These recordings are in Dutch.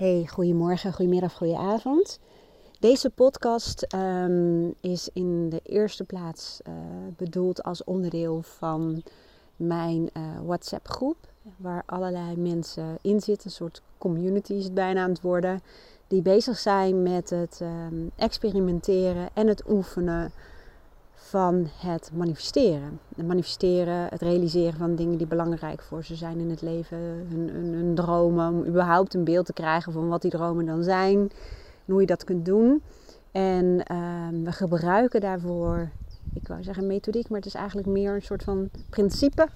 Hey, goedemorgen, goedemiddag, goedenavond. Deze podcast ehm, is in de eerste plaats uh, bedoeld als onderdeel van mijn uh, WhatsApp groep. Waar allerlei mensen in zitten, een soort community is het bijna aan het worden. Die bezig zijn met het um, experimenteren en het oefenen van het manifesteren. Het manifesteren, het realiseren van dingen die belangrijk voor ze zijn in het leven. Hun, dromen, om überhaupt een beeld te krijgen van wat die dromen dan zijn. En hoe je dat kunt doen. En uh, we gebruiken daarvoor, ik wou zeggen methodiek, maar het is eigenlijk meer een soort van principe.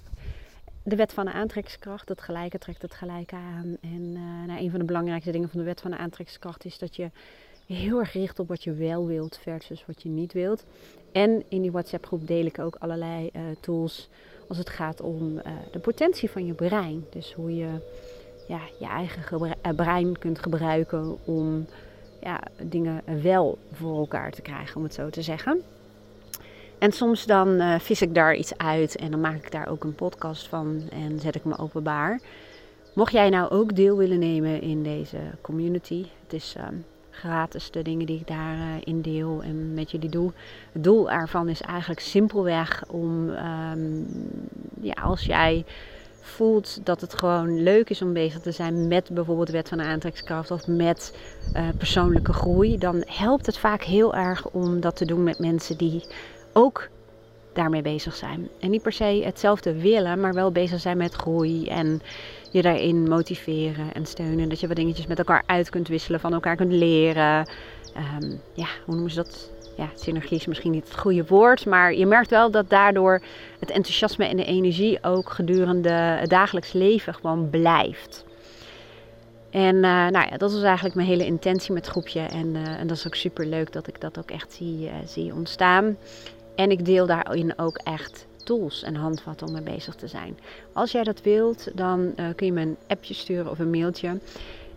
De wet van de aantrekkingskracht, het gelijke trekt het gelijke aan. En uh, nou, een van de belangrijkste dingen van de wet van de aantrekkingskracht is dat je heel erg richt op wat je wel wilt versus wat je niet wilt. En in die WhatsApp groep deel ik ook allerlei uh, tools als het gaat om uh, de potentie van je brein. Dus hoe je ja, je eigen brein kunt gebruiken om ja, dingen wel voor elkaar te krijgen, om het zo te zeggen. En soms dan uh, vis ik daar iets uit en dan maak ik daar ook een podcast van en zet ik me openbaar. Mocht jij nou ook deel willen nemen in deze community, het is uh, gratis de dingen die ik daarin uh, deel en met jullie doe. Het doel ervan is eigenlijk simpelweg om, um, ja, als jij voelt dat het gewoon leuk is om bezig te zijn met bijvoorbeeld de wet van de aantrekkingskracht of met uh, persoonlijke groei, dan helpt het vaak heel erg om dat te doen met mensen die ook daarmee bezig zijn. En niet per se hetzelfde willen, maar wel bezig zijn met groei en je daarin motiveren en steunen. Dat je wat dingetjes met elkaar uit kunt wisselen, van elkaar kunt leren. Um, ja, hoe noemen ze dat? Ja, synergie is misschien niet het goede woord, maar je merkt wel dat daardoor het enthousiasme en de energie ook gedurende het dagelijks leven gewoon blijft. En uh, nou ja, dat is eigenlijk mijn hele intentie met groepje. En, uh, en dat is ook super leuk dat ik dat ook echt zie, uh, zie ontstaan. En ik deel daarin ook echt tools en handvatten om mee bezig te zijn. Als jij dat wilt, dan uh, kun je me een appje sturen of een mailtje.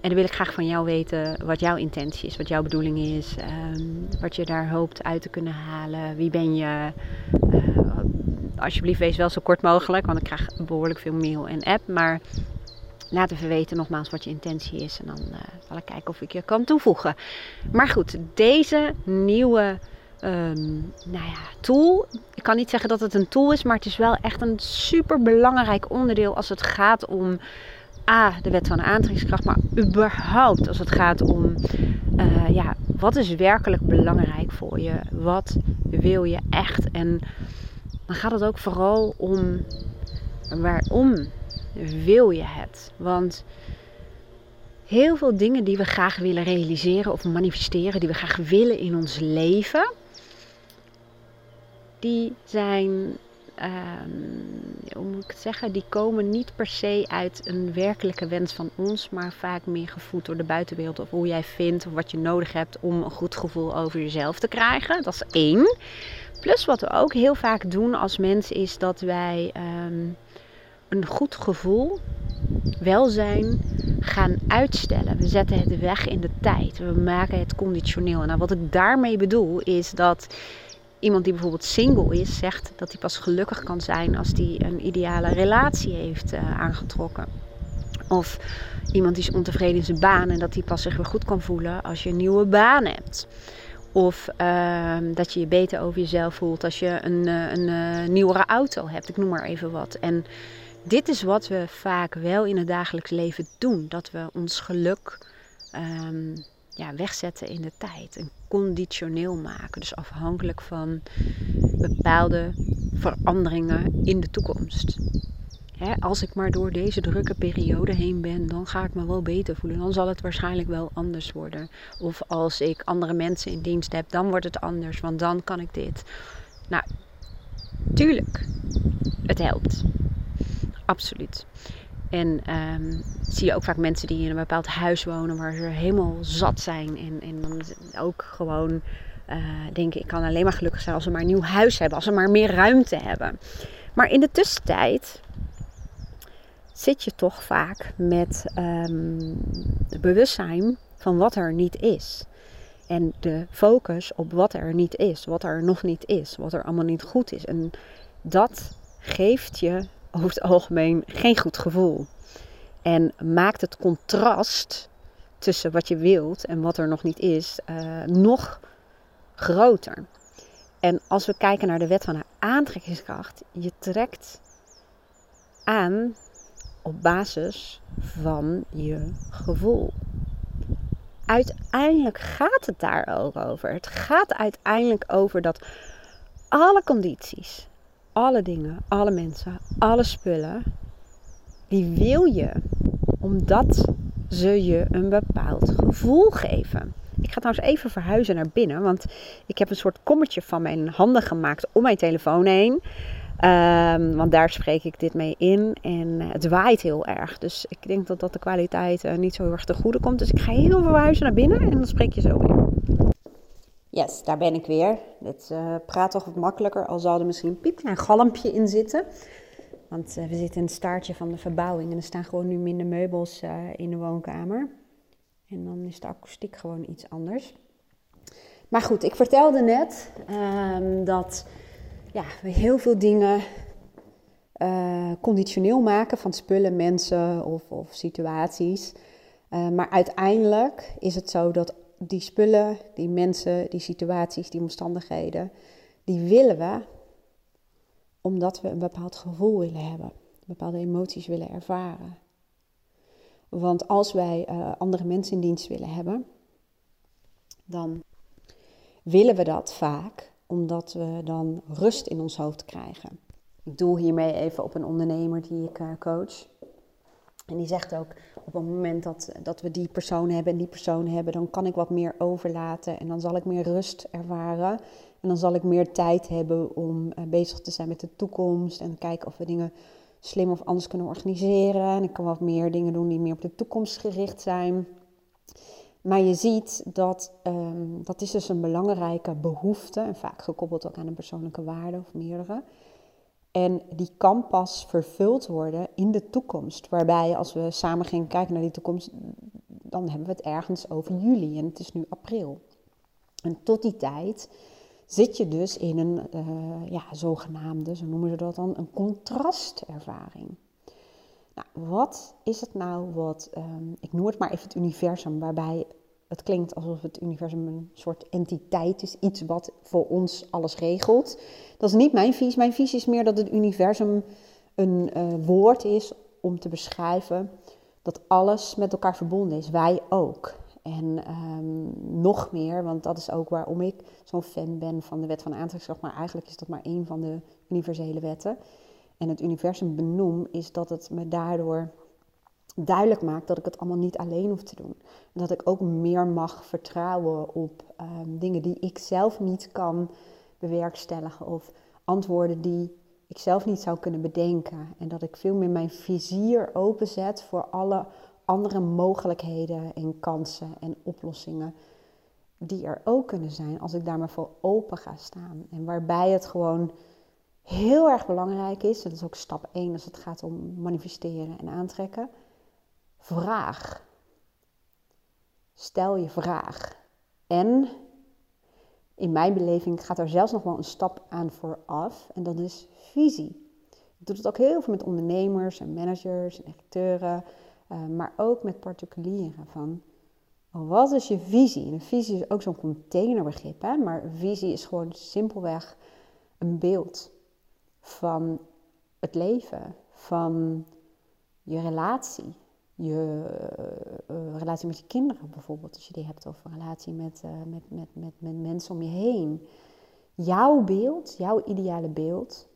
En dan wil ik graag van jou weten wat jouw intentie is, wat jouw bedoeling is, um, wat je daar hoopt uit te kunnen halen. Wie ben je? Uh, alsjeblieft, wees wel zo kort mogelijk, want ik krijg behoorlijk veel mail en app. Maar laat even weten nogmaals wat je intentie is en dan uh, zal ik kijken of ik je kan toevoegen. Maar goed, deze nieuwe um, nou ja, tool. Ik kan niet zeggen dat het een tool is, maar het is wel echt een super belangrijk onderdeel als het gaat om A, de wet van aantrekkingskracht, maar überhaupt als het gaat om uh, ja, wat is werkelijk belangrijk voor je? Wat wil je echt? En dan gaat het ook vooral om waarom wil je het? Want heel veel dingen die we graag willen realiseren of manifesteren, die we graag willen in ons leven, die zijn, um, hoe moet ik het zeggen, die komen niet per se uit een werkelijke wens van ons, maar vaak meer gevoed door de buitenwereld of hoe jij vindt of wat je nodig hebt om een goed gevoel over jezelf te krijgen. Dat is één. Plus wat we ook heel vaak doen als mens is dat wij um, een goed gevoel, welzijn gaan uitstellen. We zetten het weg in de tijd. We maken het conditioneel. En nou, wat ik daarmee bedoel is dat iemand die bijvoorbeeld single is, zegt dat hij pas gelukkig kan zijn als hij een ideale relatie heeft uh, aangetrokken. Of iemand die is ontevreden in zijn baan en dat hij pas zich weer goed kan voelen als je een nieuwe baan hebt. Of uh, dat je je beter over jezelf voelt als je een, uh, een uh, nieuwere auto hebt. Ik noem maar even wat. En dit is wat we vaak wel in het dagelijks leven doen. Dat we ons geluk um, ja, wegzetten in de tijd. En conditioneel maken. Dus afhankelijk van bepaalde veranderingen in de toekomst. als ik maar door deze drukke periode heen ben, dan ga ik me wel beter voelen. Dan zal het waarschijnlijk wel anders worden. Of als ik andere mensen in dienst heb, dan wordt het anders. Want dan kan ik dit. Nou, tuurlijk, het helpt. Absoluut. En um, zie je ook vaak mensen die in een bepaald huis wonen waar ze helemaal zat zijn. En, en dan ook gewoon uh, denken, ik kan alleen maar gelukkig zijn als ze maar een nieuw huis hebben. Als ze maar meer ruimte hebben. Maar in de tussentijd zit je toch vaak met um, het bewustzijn van wat er niet is. En de focus op wat er niet is, wat er nog niet is, wat er allemaal niet goed is. En dat geeft je over het algemeen geen goed gevoel. En maakt het contrast tussen wat je wilt en wat er nog niet is, uh, nog groter. En als we kijken naar de wet van de aantrekkingskracht, je trekt aan op basis van je gevoel. Uiteindelijk gaat het daar ook over. Het gaat uiteindelijk over dat alle condities, alle dingen, alle mensen, alle spullen, die wil je omdat ze je een bepaald gevoel geven. Ik ga trouwens even verhuizen naar binnen, want ik heb een soort kommetje van mijn handen gemaakt om mijn telefoon heen. Um, want daar spreek ik dit mee in en het waait heel erg. Dus ik denk dat dat de kwaliteit uh, niet zo heel erg te goede komt. Dus ik ga heel verhuizen naar binnen en dan spreek je zo weer. Yes, daar ben ik weer. Dit uh, praat toch wat makkelijker, al zal er misschien een piepklein galmpje in zitten. Want we zitten in het staartje van de verbouwing en er staan gewoon nu minder meubels in de woonkamer. En dan is de akoestiek gewoon iets anders. Maar goed, ik vertelde net um, dat ja, we heel veel dingen conditioneel maken van spullen, mensen of, of situaties. Maar uiteindelijk is het zo dat die spullen, die mensen, die situaties, die omstandigheden, die willen we omdat we een bepaald gevoel willen hebben, bepaalde emoties willen ervaren. Want als wij uh, andere mensen in dienst willen hebben, dan willen we dat vaak omdat we dan rust in ons hoofd krijgen. Ik doe hiermee even op een ondernemer die ik uh, coach. En die zegt ook, op het moment dat, dat we die persoon hebben en die persoon hebben, dan kan ik wat meer overlaten en dan zal ik meer rust ervaren. En dan zal ik meer tijd hebben om uh, bezig te zijn met de toekomst en kijken of we dingen slim of anders kunnen organiseren. En ik kan wat meer dingen doen die meer op de toekomst gericht zijn. Maar je ziet dat um, dat is dus een belangrijke behoefte en vaak gekoppeld ook aan een persoonlijke waarde of meerdere. En die kan pas vervuld worden in de toekomst. Waarbij als we samen gaan kijken naar die toekomst, dan hebben we het ergens over juli en het is nu april. En tot die tijd zit je dus in een uh, ja, zogenaamde, zo noemen ze dat dan, een contrastervaring. Nou, wat is het nou wat, um, ik noem het maar even het universum, waarbij het klinkt alsof het universum een soort entiteit is, iets wat voor ons alles regelt. Dat is niet mijn visie. Mijn visie is meer dat het universum een uh, woord is om te beschrijven dat alles met elkaar verbonden is. Wij ook. En um, nog meer, want dat is ook waarom ik zo'n fan ben van de wet van aantrekkingskracht. Maar eigenlijk is dat maar één van de universele wetten. En het universum benoem is dat het me daardoor duidelijk maakt dat ik het allemaal niet alleen hoef te doen. En dat ik ook meer mag vertrouwen op um, dingen die ik zelf niet kan bewerkstelligen. Of antwoorden die ik zelf niet zou kunnen bedenken. En dat ik veel meer mijn vizier openzet voor alle andere mogelijkheden en kansen en oplossingen die er ook kunnen zijn als ik daar maar voor open ga staan. En waarbij het gewoon heel erg belangrijk is, dat is ook stap 1 als het gaat om manifesteren en aantrekken. Vraag. Stel je vraag. En in mijn beleving gaat er zelfs nog wel een stap aan vooraf en dat is visie. Ik doe het ook heel veel met ondernemers en managers en directeuren. Uh, maar ook met particulieren. Van wat is je visie? En een visie is ook zo'n containerbegrip, hè? maar visie is gewoon simpelweg een beeld van het leven, van je relatie. Je uh, relatie met je kinderen bijvoorbeeld, als je die hebt, of een relatie met, uh, met, met, met, met mensen om je heen. Jouw beeld, jouw ideale beeld,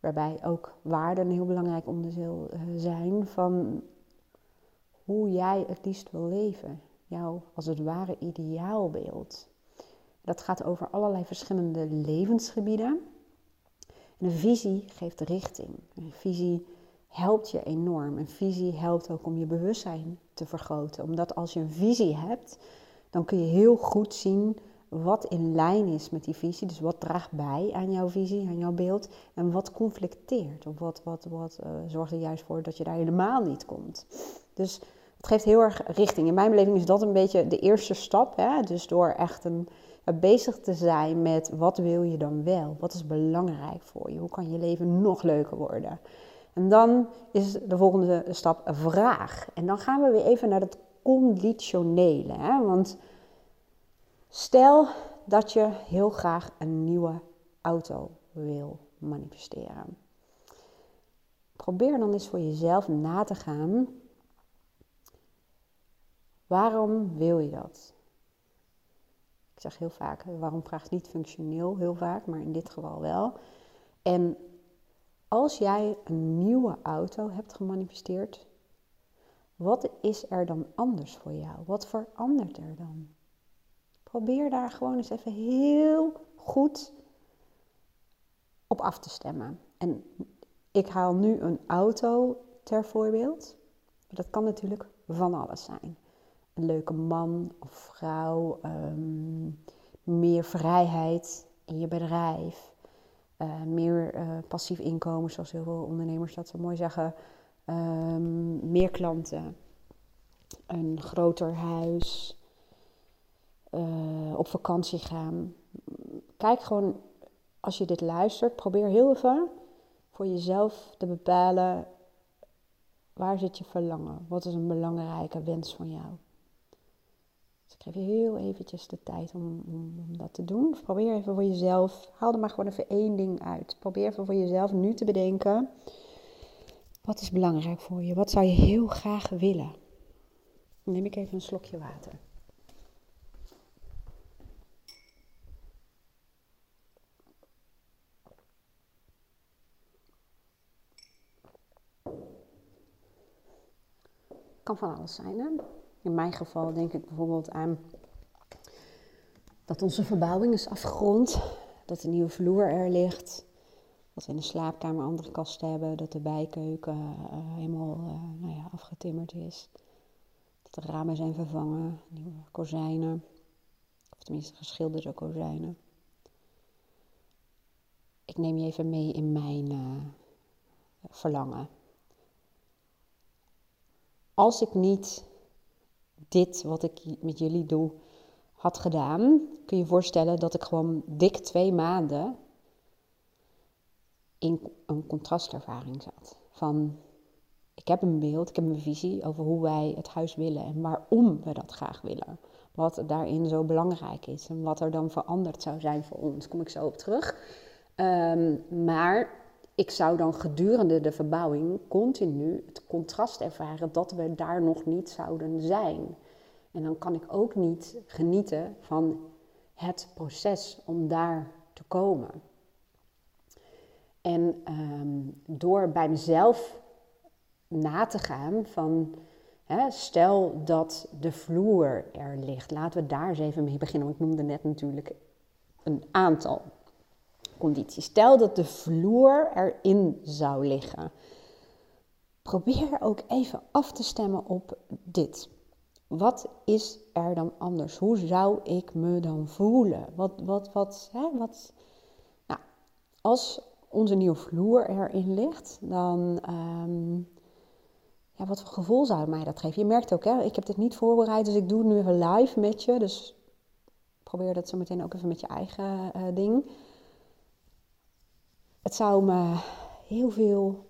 waarbij ook waarden een heel belangrijk onderdeel zijn van hoe jij het liefst wil leven. Jouw, als het ware, ideaalbeeld. Dat gaat over allerlei verschillende levensgebieden. En een visie geeft richting. Een visie helpt je enorm. Een visie helpt ook om je bewustzijn te vergroten. Omdat als je een visie hebt, dan kun je heel goed zien wat in lijn is met die visie. Dus wat draagt bij aan jouw visie, aan jouw beeld. En wat conflicteert. Of wat, wat, wat uh, zorgt er juist voor dat je daar helemaal niet komt. Dus het geeft heel erg richting. In mijn beleving is dat een beetje de eerste stap. Hè? Dus door echt een, bezig te zijn met wat wil je dan wel? Wat is belangrijk voor je? Hoe kan je leven nog leuker worden? En dan is de volgende stap vraag. En dan gaan we weer even naar dat conditionele. Hè? Want stel dat je heel graag een nieuwe auto wil manifesteren. Probeer dan eens voor jezelf na te gaan. Waarom wil je dat? Ik zeg heel vaak, waarom vraagt niet functioneel heel vaak, maar in dit geval wel. En als jij een nieuwe auto hebt gemanifesteerd, wat is er dan anders voor jou? Wat verandert er dan? Probeer daar gewoon eens even heel goed op af te stemmen. En ik haal nu een auto ter voorbeeld. Dat kan natuurlijk van alles zijn. Een leuke man of vrouw, um, meer vrijheid in je bedrijf, uh, meer uh, passief inkomen, zoals heel veel ondernemers dat zo mooi zeggen, um, meer klanten, een groter huis, uh, op vakantie gaan. Kijk gewoon, als je dit luistert, probeer heel even voor jezelf te bepalen waar zit je verlangen? Wat is een belangrijke wens van jou? Dus ik geef je heel eventjes de tijd om, om, dat te doen. Probeer even voor jezelf, haal er maar gewoon even één ding uit. Probeer even voor jezelf nu te bedenken. Wat is belangrijk voor je? Wat zou je heel graag willen? Dan neem ik even een slokje water. Kan van alles zijn. Hè? In mijn geval denk ik bijvoorbeeld aan dat onze verbouwing is afgerond, dat een nieuwe vloer er ligt, dat we in de slaapkamer andere kasten hebben, dat de bijkeuken uh, helemaal uh, nou ja, afgetimmerd is, dat de ramen zijn vervangen, nieuwe kozijnen, of tenminste geschilderde kozijnen. Ik neem je even mee in mijn uh, verlangen als ik niet dit wat ik met jullie doe had gedaan, kun je voorstellen dat ik gewoon dik twee maanden in een contrastervaring zat. Van ik heb een beeld, ik heb een visie over hoe wij het huis willen en waarom we dat graag willen. Wat daarin zo belangrijk is en wat er dan veranderd zou zijn voor ons. Kom ik zo op terug. Um, maar ik zou dan gedurende de verbouwing continu het contrast ervaren dat we daar nog niet zouden zijn. En dan kan ik ook niet genieten van het proces om daar te komen. En ehm, door bij mezelf na te gaan van, hè, stel dat de vloer er ligt, laten we daar eens even mee beginnen. Want ik noemde net natuurlijk een aantal conditie. Stel dat de vloer erin zou liggen. Probeer ook even af te stemmen op dit. Wat is er dan anders? Hoe zou ik me dan voelen? Wat, wat, wat, hè, wat? Nou, als onze nieuwe vloer erin ligt, dan. Um, ja, wat voor gevoel zou mij dat geven? Je merkt ook, hè, ik heb dit niet voorbereid, dus ik doe het nu even live met je. Dus probeer dat zo meteen ook even met je eigen uh, ding. Het zou me heel veel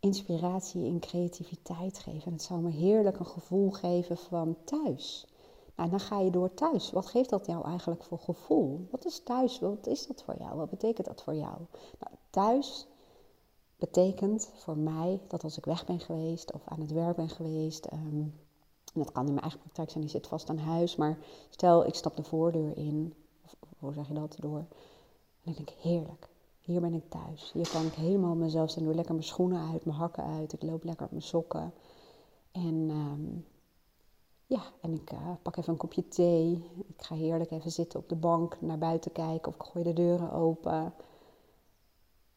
inspiratie en creativiteit geven. Het zou me heerlijk een gevoel geven van thuis. Nou, dan ga je door thuis. Wat geeft dat jou eigenlijk voor gevoel? Wat is thuis? Wat is dat voor jou? Wat betekent dat voor jou? Nou, thuis betekent voor mij dat als ik weg ben geweest of aan het werk ben geweest, um, en dat kan in mijn eigen praktijk zijn, die zit vast aan huis, maar stel ik stap de voordeur in, of hoe zeg je dat, door, en dan denk ik heerlijk. Hier ben ik thuis. Hier kan ik helemaal mezelf zijn. Doe lekker mijn schoenen uit, mijn hakken uit. Ik loop lekker op mijn sokken. En um, ja, en ik uh, pak even een kopje thee. Ik ga heerlijk even zitten op de bank, naar buiten kijken of ik gooi de deuren open.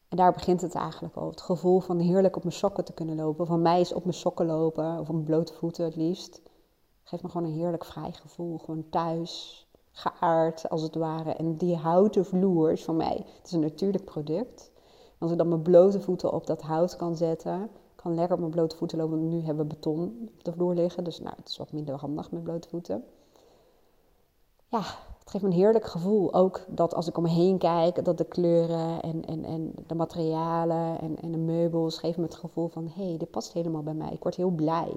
En daar begint het eigenlijk al. Het gevoel van heerlijk op mijn sokken te kunnen lopen. Van mij is op mijn sokken lopen, of op mijn blote voeten het liefst. Geeft me gewoon een heerlijk vrij gevoel. Gewoon thuis, geaard als het ware. En die houten vloer is van mij, het is een natuurlijk product. Als ik dan mijn blote voeten op dat hout kan zetten, kan lekker op mijn blote voeten lopen. Nu hebben we beton op de vloer liggen, dus nou, het is wat minder handig met blote voeten. Ja, het geeft me een heerlijk gevoel. Ook dat als ik om me heen kijk, dat de kleuren en, en, en de materialen en, en de meubels geven me het gevoel van... hé, hey, dit past helemaal bij mij. Ik word heel blij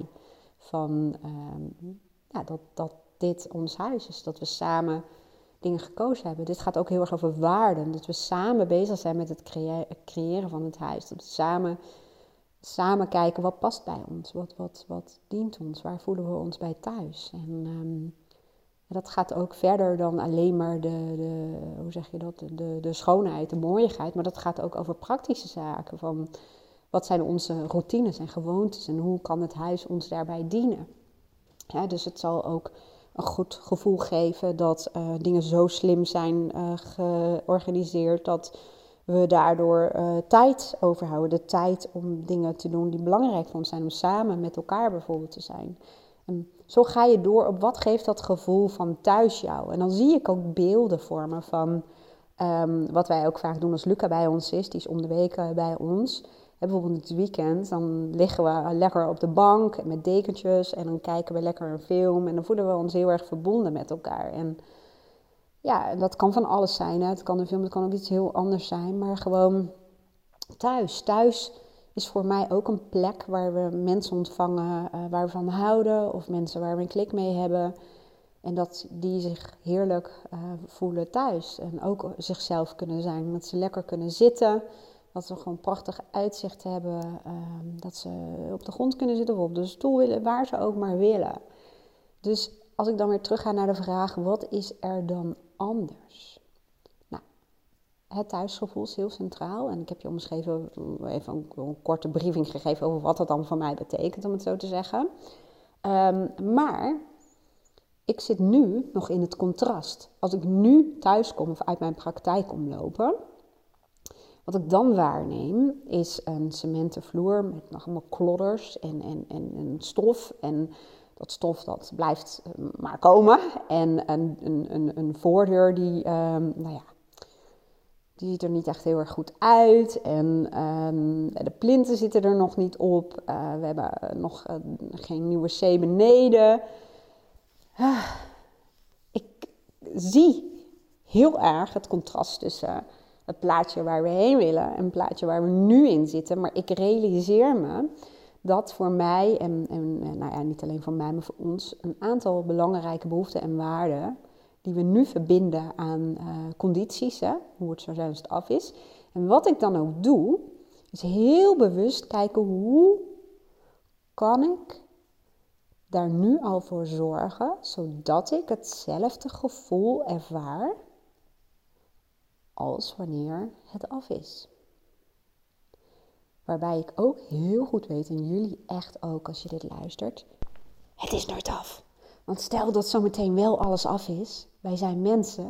van ehm, ja, dat, dat dit ons huis is. Dat we samen dingen gekozen hebben. Dit gaat ook heel erg over waarden. Dat we samen bezig zijn met het creëren van het huis. Dat we samen, samen kijken wat past bij ons. Wat, wat, wat dient ons? Waar voelen we ons bij thuis? En ehm, dat gaat ook verder dan alleen maar de, de, hoe zeg je dat, de, de schoonheid, de mooiigheid. Maar dat gaat ook over praktische zaken. Van wat zijn onze routines en gewoontes en hoe kan het huis ons daarbij dienen? Dus het zal ook een goed gevoel geven dat uh, dingen zo slim zijn uh, georganiseerd dat we daardoor uh, tijd overhouden. De tijd om dingen te doen die belangrijk voor ons zijn, om samen met elkaar bijvoorbeeld te zijn. En zo ga je door op wat geeft dat gevoel van thuis jou. En dan zie ik ook beelden vormen van um, wat wij ook vaak doen als Luca bij ons is. Die is om de week bij ons bijvoorbeeld het weekend, dan liggen we lekker op de bank met dekentjes en dan kijken we lekker een film en dan voelen we ons heel erg verbonden met elkaar. En ja, dat kan van alles zijn. Hè. Het kan een film, het kan ook iets heel anders zijn, maar gewoon thuis. Thuis is voor mij ook een plek waar we mensen ontvangen uh, waar we van houden of mensen waar we een klik mee hebben. En dat die zich heerlijk uh, voelen thuis en ook zichzelf kunnen zijn. Dat ze lekker kunnen zitten. Dat ze gewoon prachtig uitzicht hebben. Ehm, dat ze op de grond kunnen zitten of op de stoel willen, waar ze ook maar willen. Dus als ik dan weer terug ga naar de vraag: wat is er dan anders? Nou, het thuisgevoel is heel centraal. En ik heb je omschreven, even een, korte briefing gegeven over wat dat dan voor mij betekent, om het zo te zeggen. Um, maar ik zit nu nog in het contrast. Als ik nu thuis kom of uit mijn praktijk kom lopen wat ik dan waarneem is een cementen vloer met nog allemaal klodders en, en, en, en stof. En dat stof dat blijft eh, maar komen. En een, een, een, een voordeur die, um, nou ja, die ziet er niet echt heel erg goed uit. En um, de plinten zitten er nog niet op. Uh, we hebben nog uh, geen nieuwe C beneden. Uh, ik zie heel erg het contrast tussen het plaatje waar we heen willen, een plaatje waar we nu in zitten. Maar ik realiseer me dat voor mij, en, en nou ja, niet alleen voor mij, maar voor ons, een aantal belangrijke behoeften en waarden die we nu verbinden aan uh, condities, hè, hoe het zo het af is. En wat ik dan ook doe, is heel bewust kijken hoe kan ik daar nu al voor zorgen, zodat ik hetzelfde gevoel ervaar als wanneer het af is. Waarbij ik ook heel goed weet, en jullie echt ook als je dit luistert, het is nooit af. Want stel dat zometeen wel alles af is, wij zijn mensen,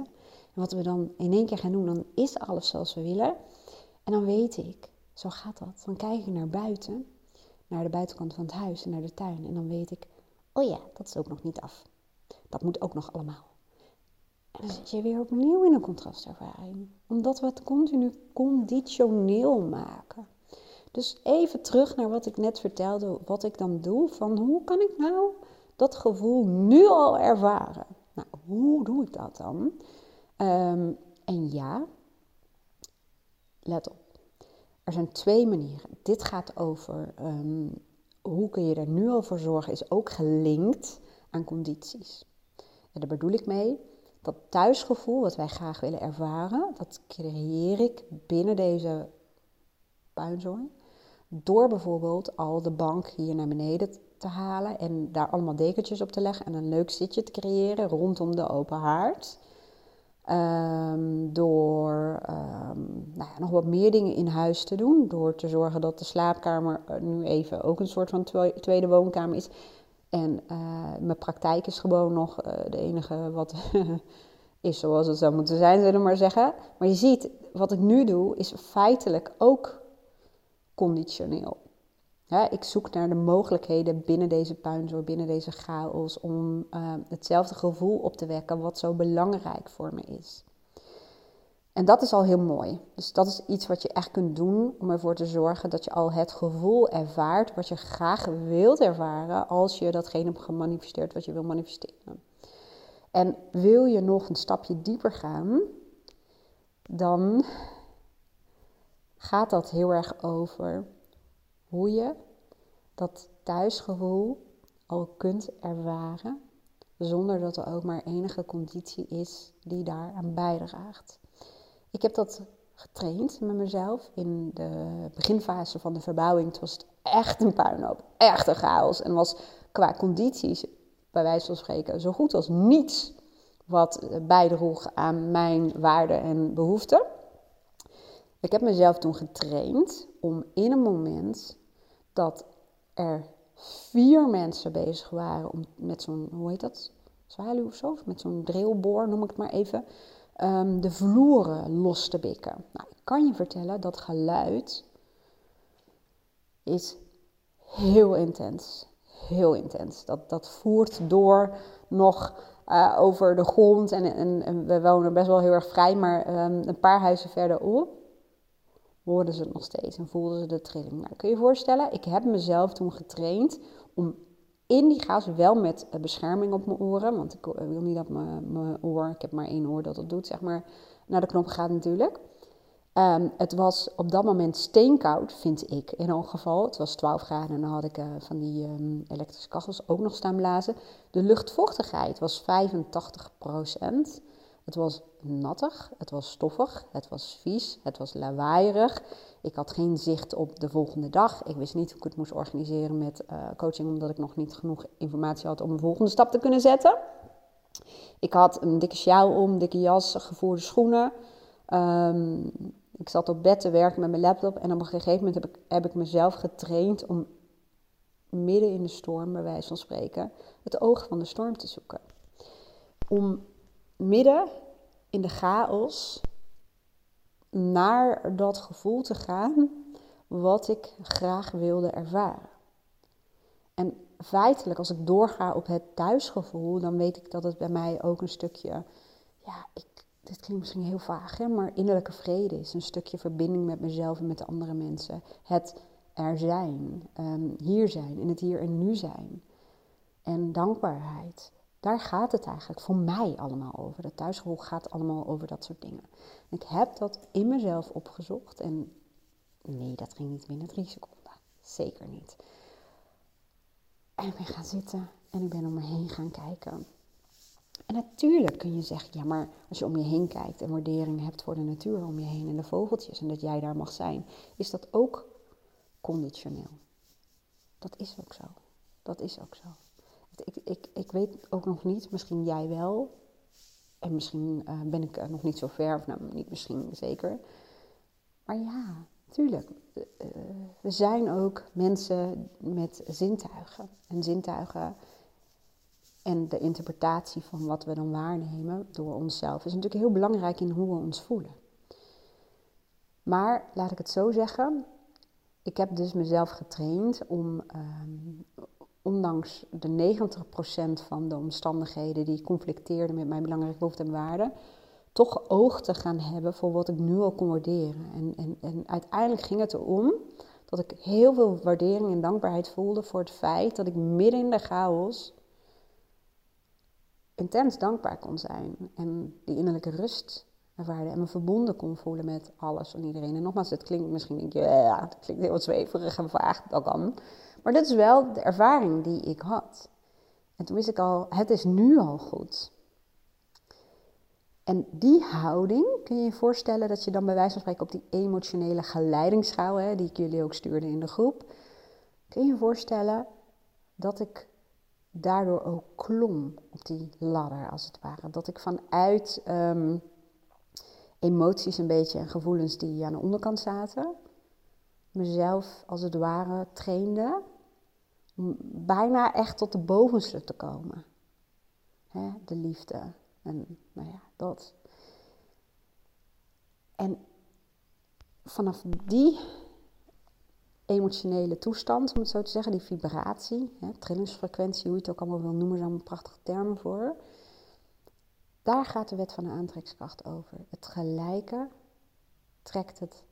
en wat we dan in één keer gaan doen, dan is alles zoals we willen. En dan weet ik, zo gaat dat. Dan kijk ik naar buiten, naar de buitenkant van het huis en naar de tuin. En dan weet ik, oh ja, dat is ook nog niet af. Dat moet ook nog allemaal. En dan zit je weer opnieuw in een contrastervaring. Omdat we het continu conditioneel maken. Dus even terug naar wat ik net vertelde, wat ik dan doe. Van hoe kan ik nou dat gevoel nu al ervaren? Nou, hoe doe ik dat dan? Um, en ja, let op. Er zijn twee manieren. Dit gaat over um, hoe kun je er nu al voor zorgen, is ook gelinkt aan condities. En daar bedoel ik mee dat thuisgevoel wat wij graag willen ervaren, dat creëer ik binnen deze puinzooi. Door bijvoorbeeld al de bank hier naar beneden te halen en daar allemaal dekentjes op te leggen en een leuk zitje te creëren rondom de open haard. Um, door um, nou ja, nog wat meer dingen in huis te doen. Door te zorgen dat de slaapkamer nu even ook een soort van tweede woonkamer is. En uh, mijn praktijk is gewoon nog uh, de enige wat is zoals het zou moeten zijn, zullen we maar zeggen. Maar je ziet, wat ik nu doe, is feitelijk ook conditioneel. Ik zoek naar de mogelijkheden binnen deze puinzooi, binnen deze chaos, om uh, hetzelfde gevoel op te wekken wat zo belangrijk voor me is. En dat is al heel mooi. Dus dat is iets wat je echt kunt doen om ervoor te zorgen dat je al het gevoel ervaart wat je graag wilt ervaren als je datgene hebt gemanifesteerd wat je wil manifesteren. En wil je nog een stapje dieper gaan, dan gaat dat heel erg over hoe je dat thuisgevoel al kunt ervaren, zonder dat er ook maar enige conditie is die daaraan bijdraagt. Ik heb dat getraind met mezelf in de beginfase van de verbouwing. Het was echt een puinhoop, echt een chaos. En was qua condities, bij wijze van spreken, zo goed als niets wat bijdroeg aan mijn waarden en behoeften. Ik heb mezelf toen getraind om in een moment dat er vier mensen bezig waren om met zo'n, hoe heet dat? Zwaluw of zo? Met zo'n drillboor, noem ik het maar even. Um, de vloeren los te bikken. Nou, ik kan je vertellen dat geluid is heel intens. Heel intens. Dat, dat voert door nog uh, over de grond. En, en, we wonen best wel heel erg vrij, maar um, een paar huizen verderop hoorden ze het nog steeds en voelden ze de trilling. Nou, kun je je voorstellen, ik heb mezelf toen getraind om in die chaos wel met bescherming op mijn oren, want ik wil niet dat mijn, oor, ik heb maar één oor dat het doet, zeg maar, naar de knop gaat natuurlijk. Um, het was op dat moment steenkoud, vind ik in elk geval. Het was 12 graden en dan had ik uh, van die um, elektrische kachels ook nog staan blazen. De luchtvochtigheid was 85 procent. Het was nattig, het was stoffig, het was vies, het was lawaaierig. Ik had geen zicht op de volgende dag. Ik wist niet hoe ik het moest organiseren met uh, coaching, omdat ik nog niet genoeg informatie had om een volgende stap te kunnen zetten. Ik had een dikke sjaal om, dikke jas, gevoerde schoenen. Um, ik zat op bed te werken met mijn laptop en op een gegeven moment heb ik, heb ik mezelf getraind om midden in de storm, bij wijze van spreken, het oog van de storm te zoeken. Om midden in de chaos naar dat gevoel te gaan wat ik graag wilde ervaren. En feitelijk, als ik doorga op het thuisgevoel, dan weet ik dat het bij mij ook een stukje, ja, ik, dit klinkt misschien heel vaag, hè, maar innerlijke vrede is. Een stukje verbinding met mezelf en met de andere mensen. Het er zijn, ehm, hier zijn, in het hier en nu zijn. En dankbaarheid. Daar gaat het eigenlijk voor mij allemaal over. Dat thuisgevoel gaat allemaal over dat soort dingen. Ik heb dat in mezelf opgezocht en nee, dat ging niet binnen drie seconden. Zeker niet. En ik ben gaan zitten en ik ben om me heen gaan kijken. En natuurlijk kun je zeggen, ja, maar als je om je heen kijkt en waardering hebt voor de natuur om je heen en de vogeltjes en dat jij daar mag zijn, is dat ook conditioneel. Dat is ook zo. Dat is ook zo. Ik, ik, ik weet ook nog niet, misschien jij wel, en misschien uh, ben ik nog niet zo ver, of nou, niet misschien zeker. Maar ja, tuurlijk. Uh, we zijn ook mensen met zintuigen. En zintuigen en de interpretatie van wat we dan waarnemen door onszelf is natuurlijk heel belangrijk in hoe we ons voelen. Maar laat ik het zo zeggen, ik heb dus mezelf getraind om, um, ondanks de 90% van de omstandigheden die conflicteerden met mijn belangrijke behoeften en waarden, toch oog te gaan hebben voor wat ik nu al kon waarderen. En, en, en uiteindelijk ging het erom dat ik heel veel waardering en dankbaarheid voelde voor het feit dat ik midden in de chaos intens dankbaar kon zijn. En die innerlijke rust ervaarde en me verbonden kon voelen met alles en iedereen. En nogmaals, het klinkt misschien, denk ja, het klinkt heel zweverig en vaag, dat kan. Maar dit is wel de ervaring die ik had. En toen wist ik al, het is nu al goed. En die houding, kun je je voorstellen dat je dan bij wijze van spreken op die emotionele geleidingsschaal, hè, die ik jullie ook stuurde in de groep, kun je je voorstellen dat ik daardoor ook klom op die ladder, als het ware. Dat ik vanuit um, emoties een beetje en gevoelens die aan de onderkant zaten, mezelf als het ware trainde bijna echt tot de bovenste te komen. De liefde en nou ja, dat. En vanaf die emotionele toestand, om het zo te zeggen, die vibratie, trillingsfrequentie, hoe je het ook allemaal wil noemen, zijn prachtige termen voor. Daar gaat de wet van de aantrekkingskracht over. Het gelijke trekt het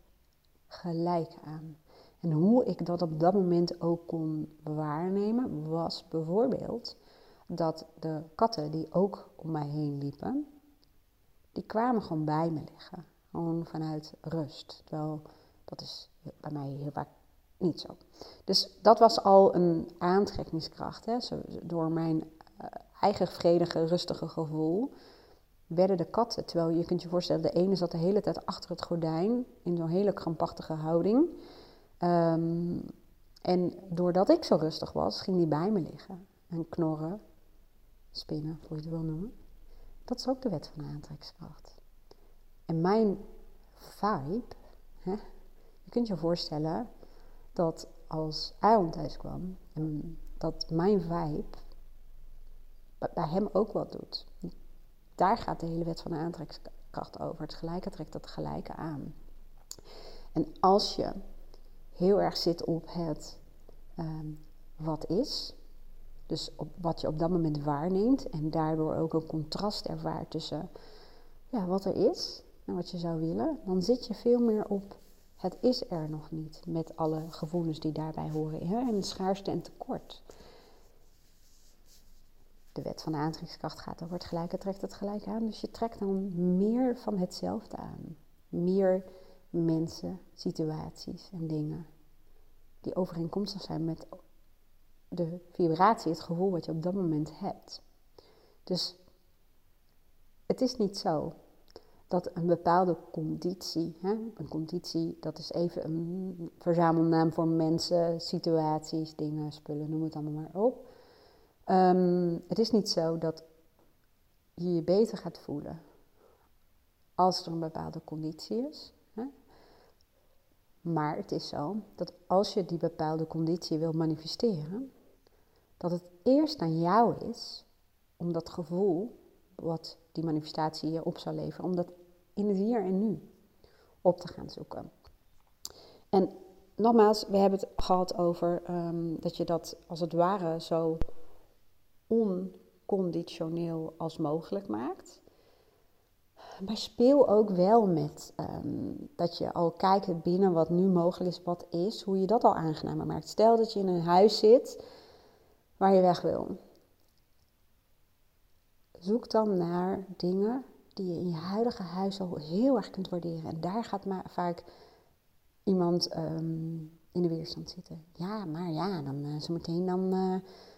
gelijke aan. En hoe ik dat op dat moment ook kon waarnemen, was bijvoorbeeld dat de katten die ook om mij heen liepen, die kwamen gewoon bij me liggen. Gewoon vanuit rust. Terwijl dat is bij mij heel vaak niet zo. Dus dat was al een aantrekkingskracht. Hè? Zo, door mijn uh, eigen vredige, rustige gevoel werden de katten. Terwijl je kunt je voorstellen, de ene zat de hele tijd achter het gordijn in zo'n hele krampachtige houding. Um, en doordat ik zo rustig was, ging die bij me liggen en knorren, spinnen, hoe je het wil noemen. Dat is ook de wet van de aantrekkingskracht. En mijn vibe, hè, je kunt je voorstellen dat als Aaron thuis kwam, en dat mijn vibe bij hem ook wat doet. Daar gaat de hele wet van de aantrekkingskracht over. Het gelijke trekt het gelijke aan. En als je heel erg zit op het um, wat is, dus op wat je op dat moment waarneemt en daardoor ook een contrast ervaart tussen ja, wat er is en wat je zou willen, dan zit je veel meer op het is er nog niet met alle gevoelens die daarbij horen hè? en schaarste en tekort. De wet van de aantrekkingskracht gaat over het gelijke trekt het gelijk aan, dus je trekt dan meer van hetzelfde aan. Meer mensen, situaties en dingen die overeenkomstig zijn met de vibratie, het gevoel wat je op dat moment hebt. Dus het is niet zo dat een bepaalde conditie, hè, een conditie, dat is even een verzamelnaam voor mensen, situaties, dingen, spullen, noem het allemaal maar op. Um, het is niet zo dat je je beter gaat voelen als er een bepaalde conditie is. Maar het is zo dat als je die bepaalde conditie wil manifesteren, dat het eerst aan jou is om dat gevoel, wat die manifestatie je op zal leveren, om dat in het hier en nu op te gaan zoeken. En nogmaals, we hebben het gehad over um, dat je dat als het ware zo onconditioneel als mogelijk maakt. Maar speel ook wel met um, dat je al kijkt binnen wat nu mogelijk is, wat is, hoe je dat al aangenamer maakt. Stel dat je in een huis zit waar je weg wil. Zoek dan naar dingen die je in je huidige huis al heel erg kunt waarderen. En daar gaat maar vaak iemand um, in de weerstand zitten. Ja, maar ja, dan uh, zometeen dan uh,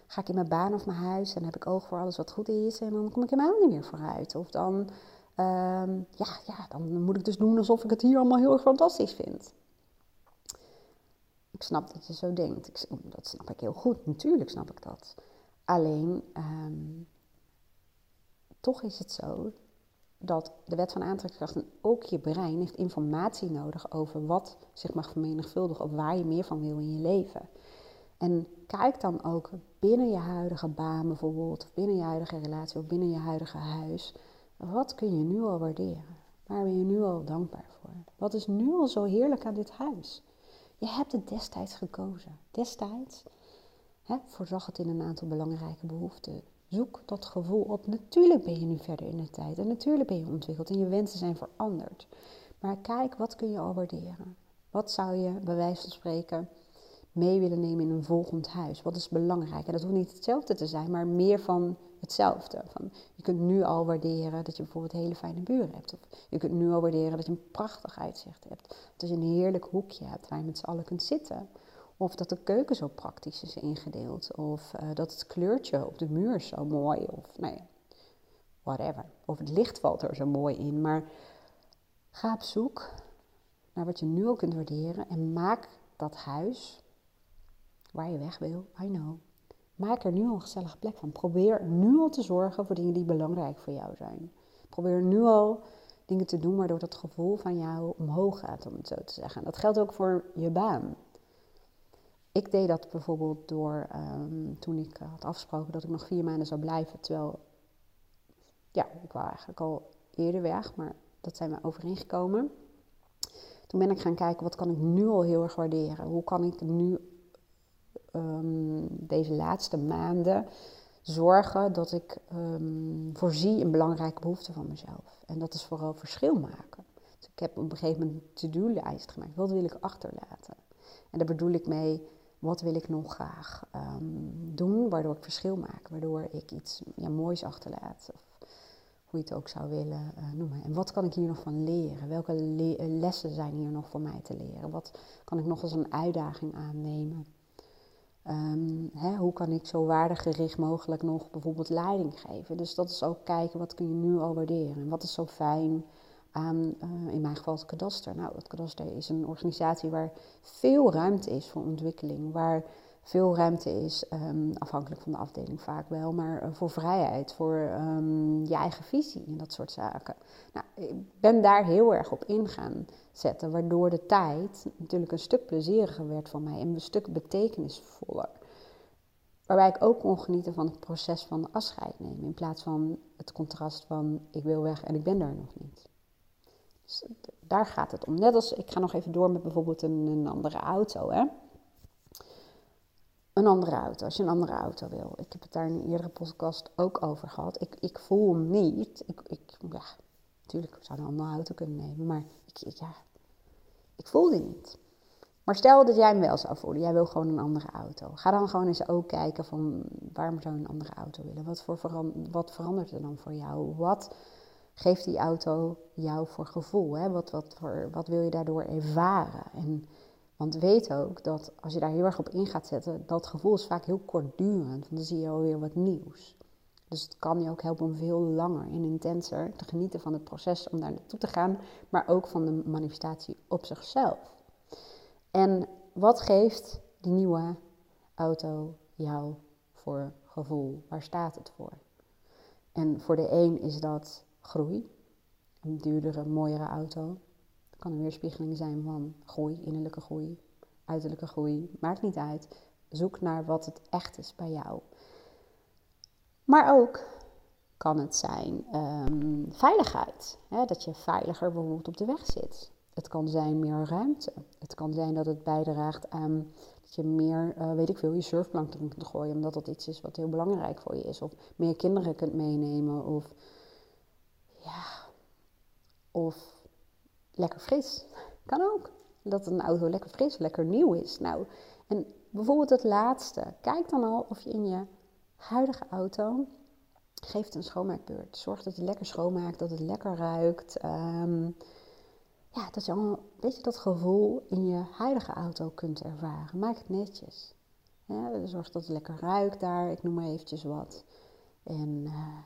ga ik in mijn baan of mijn huis en heb ik oog voor alles wat goed is en dan kom ik helemaal niet meer vooruit. Of dan, um, ja, ja, dan moet ik dus doen alsof ik het hier allemaal heel erg fantastisch vind. Ik snap dat je zo denkt. Ik, dat snap ik heel goed. Natuurlijk snap ik dat. Alleen, um, toch is het zo dat de wet van aantrekkingskracht en ook je brein heeft informatie nodig over wat zich mag vermenigvuldigen of waar je meer van wil in je leven. En kijk dan ook binnen je huidige baan bijvoorbeeld, of binnen je huidige relatie, of binnen je huidige huis. Wat kun je nu al waarderen? Waar ben je nu al dankbaar voor? Wat is nu al zo heerlijk aan dit huis? Je hebt het destijds gekozen. Destijds hè, voorzag het in een aantal belangrijke behoeften. Zoek dat gevoel op. Natuurlijk ben je nu verder in de tijd en natuurlijk ben je ontwikkeld en je wensen zijn veranderd. Maar kijk, wat kun je al waarderen? Wat zou je, bij wijze van spreken, mee willen nemen in een volgend huis? Wat is belangrijk? En dat hoeft niet hetzelfde te zijn, maar meer van hetzelfde. Van, je kunt nu al waarderen dat je bijvoorbeeld hele fijne buren hebt. Of je kunt nu al waarderen dat je een prachtig uitzicht hebt. Dat je een heerlijk hoekje hebt waar je met z'n allen kunt zitten. Of dat de keuken zo praktisch is ingedeeld. Of uh, dat het kleurtje op de muur zo mooi. Of nou ja, whatever. Of het licht valt er zo mooi in. Maar ga op zoek naar wat je nu al kunt waarderen. En maak dat huis waar je weg wil. I know. Maak er nu al een gezellige plek van. Probeer nu al te zorgen voor dingen die belangrijk voor jou zijn. Probeer nu al dingen te doen waardoor dat gevoel van jou omhoog gaat, om het zo te zeggen. Dat geldt ook voor je baan. Ik deed dat bijvoorbeeld door um, toen ik had afgesproken dat ik nog vier maanden zou blijven. Terwijl, ja, ik wou eigenlijk al eerder weg, maar dat zijn we overeengekomen. Toen ben ik gaan kijken, wat kan ik nu al heel erg waarderen? Hoe kan ik nu um, deze laatste maanden zorgen dat ik um, voorzie in belangrijke behoeften van mezelf? En dat is vooral verschil maken. Dus ik heb op een gegeven moment een to-do-lijst gemaakt. Wat wil ik achterlaten? En daar bedoel ik mee wat wil ik nog graag um, doen, waardoor ik verschil maak, waardoor ik iets ja, moois achterlaat. Of hoe je het ook zou willen uh, noemen. En wat kan ik hier nog van leren? Welke lessen zijn hier nog voor mij te leren? Wat kan ik nog als een uitdaging aannemen? Um, hè, hoe kan ik zo waardegericht mogelijk nog bijvoorbeeld leiding geven? Dus dat is ook kijken, wat kun je nu al waarderen? En wat is zo fijn aan, uh, in mijn geval het kadaster? Nou, het kadaster is een organisatie waar veel ruimte is voor ontwikkeling. Waar veel ruimte is, um, afhankelijk van de afdeling vaak wel, maar uh, voor vrijheid, voor um, je eigen visie en dat soort zaken. Nou, ik ben daar heel erg op in gaan zetten, waardoor de tijd natuurlijk een stuk plezieriger werd voor mij en een stuk betekenisvoller. Waarbij ik ook kon genieten van het proces van afscheid nemen, in plaats van het contrast van ik wil weg en ik ben daar nog niet. Dus daar gaat het om. Net als ik ga nog even door met bijvoorbeeld een, een andere auto. Hè? een andere auto, als je een andere auto wil. Ik heb het daar in een eerdere podcast ook over gehad. Ik, ik voel niet. Ik, ik, ja, natuurlijk zou een andere auto kunnen nemen, maar ik, ja, ik voel die niet. Maar stel dat jij hem wel zou voelen, jij wil gewoon een andere auto. Ga dan gewoon eens ook kijken van waarom zou je een andere auto willen? Wat, voor wat verandert er dan voor jou? Wat geeft die auto jou voor gevoel? Hè? Wat, wat, voor, wat wil je daardoor ervaren? En want weet ook dat als je daar heel erg op in gaat zetten, dat gevoel is vaak heel kortdurend. Want dan zie je alweer wat nieuws. Dus het kan je ook helpen om veel langer en intenser te genieten van het proces om daar naartoe te gaan, maar ook van de manifestatie op zichzelf. En wat geeft die nieuwe auto jou voor gevoel? Waar staat het voor? En voor de een is dat groei, een duurdere, mooiere auto kan een weerspiegeling zijn van groei, innerlijke groei, uiterlijke groei. Maakt niet uit. Zoek naar wat het echt is bij jou. Maar ook kan het zijn um, veiligheid. Hè? Dat je veiliger bijvoorbeeld op de weg zit. Het kan zijn meer ruimte. Het kan zijn dat het bijdraagt aan dat je meer, uh, weet ik veel, je surfplank kunt gooien. Omdat dat iets is wat heel belangrijk voor je is. Of meer kinderen kunt meenemen. Of ja, of lekker fris. Kan ook. Dat een auto lekker fris, lekker nieuw is. Nou, en bijvoorbeeld het laatste. Kijk dan al of je in je huidige auto geeft een schoonmaakbeurt. Zorg dat je lekker schoonmaakt, dat het lekker ruikt. Um, ja, dat je al een beetje dat gevoel in je huidige auto kunt ervaren. Maak het netjes. Zorg dat het lekker ruikt daar. Ik noem maar eventjes wat. En uh,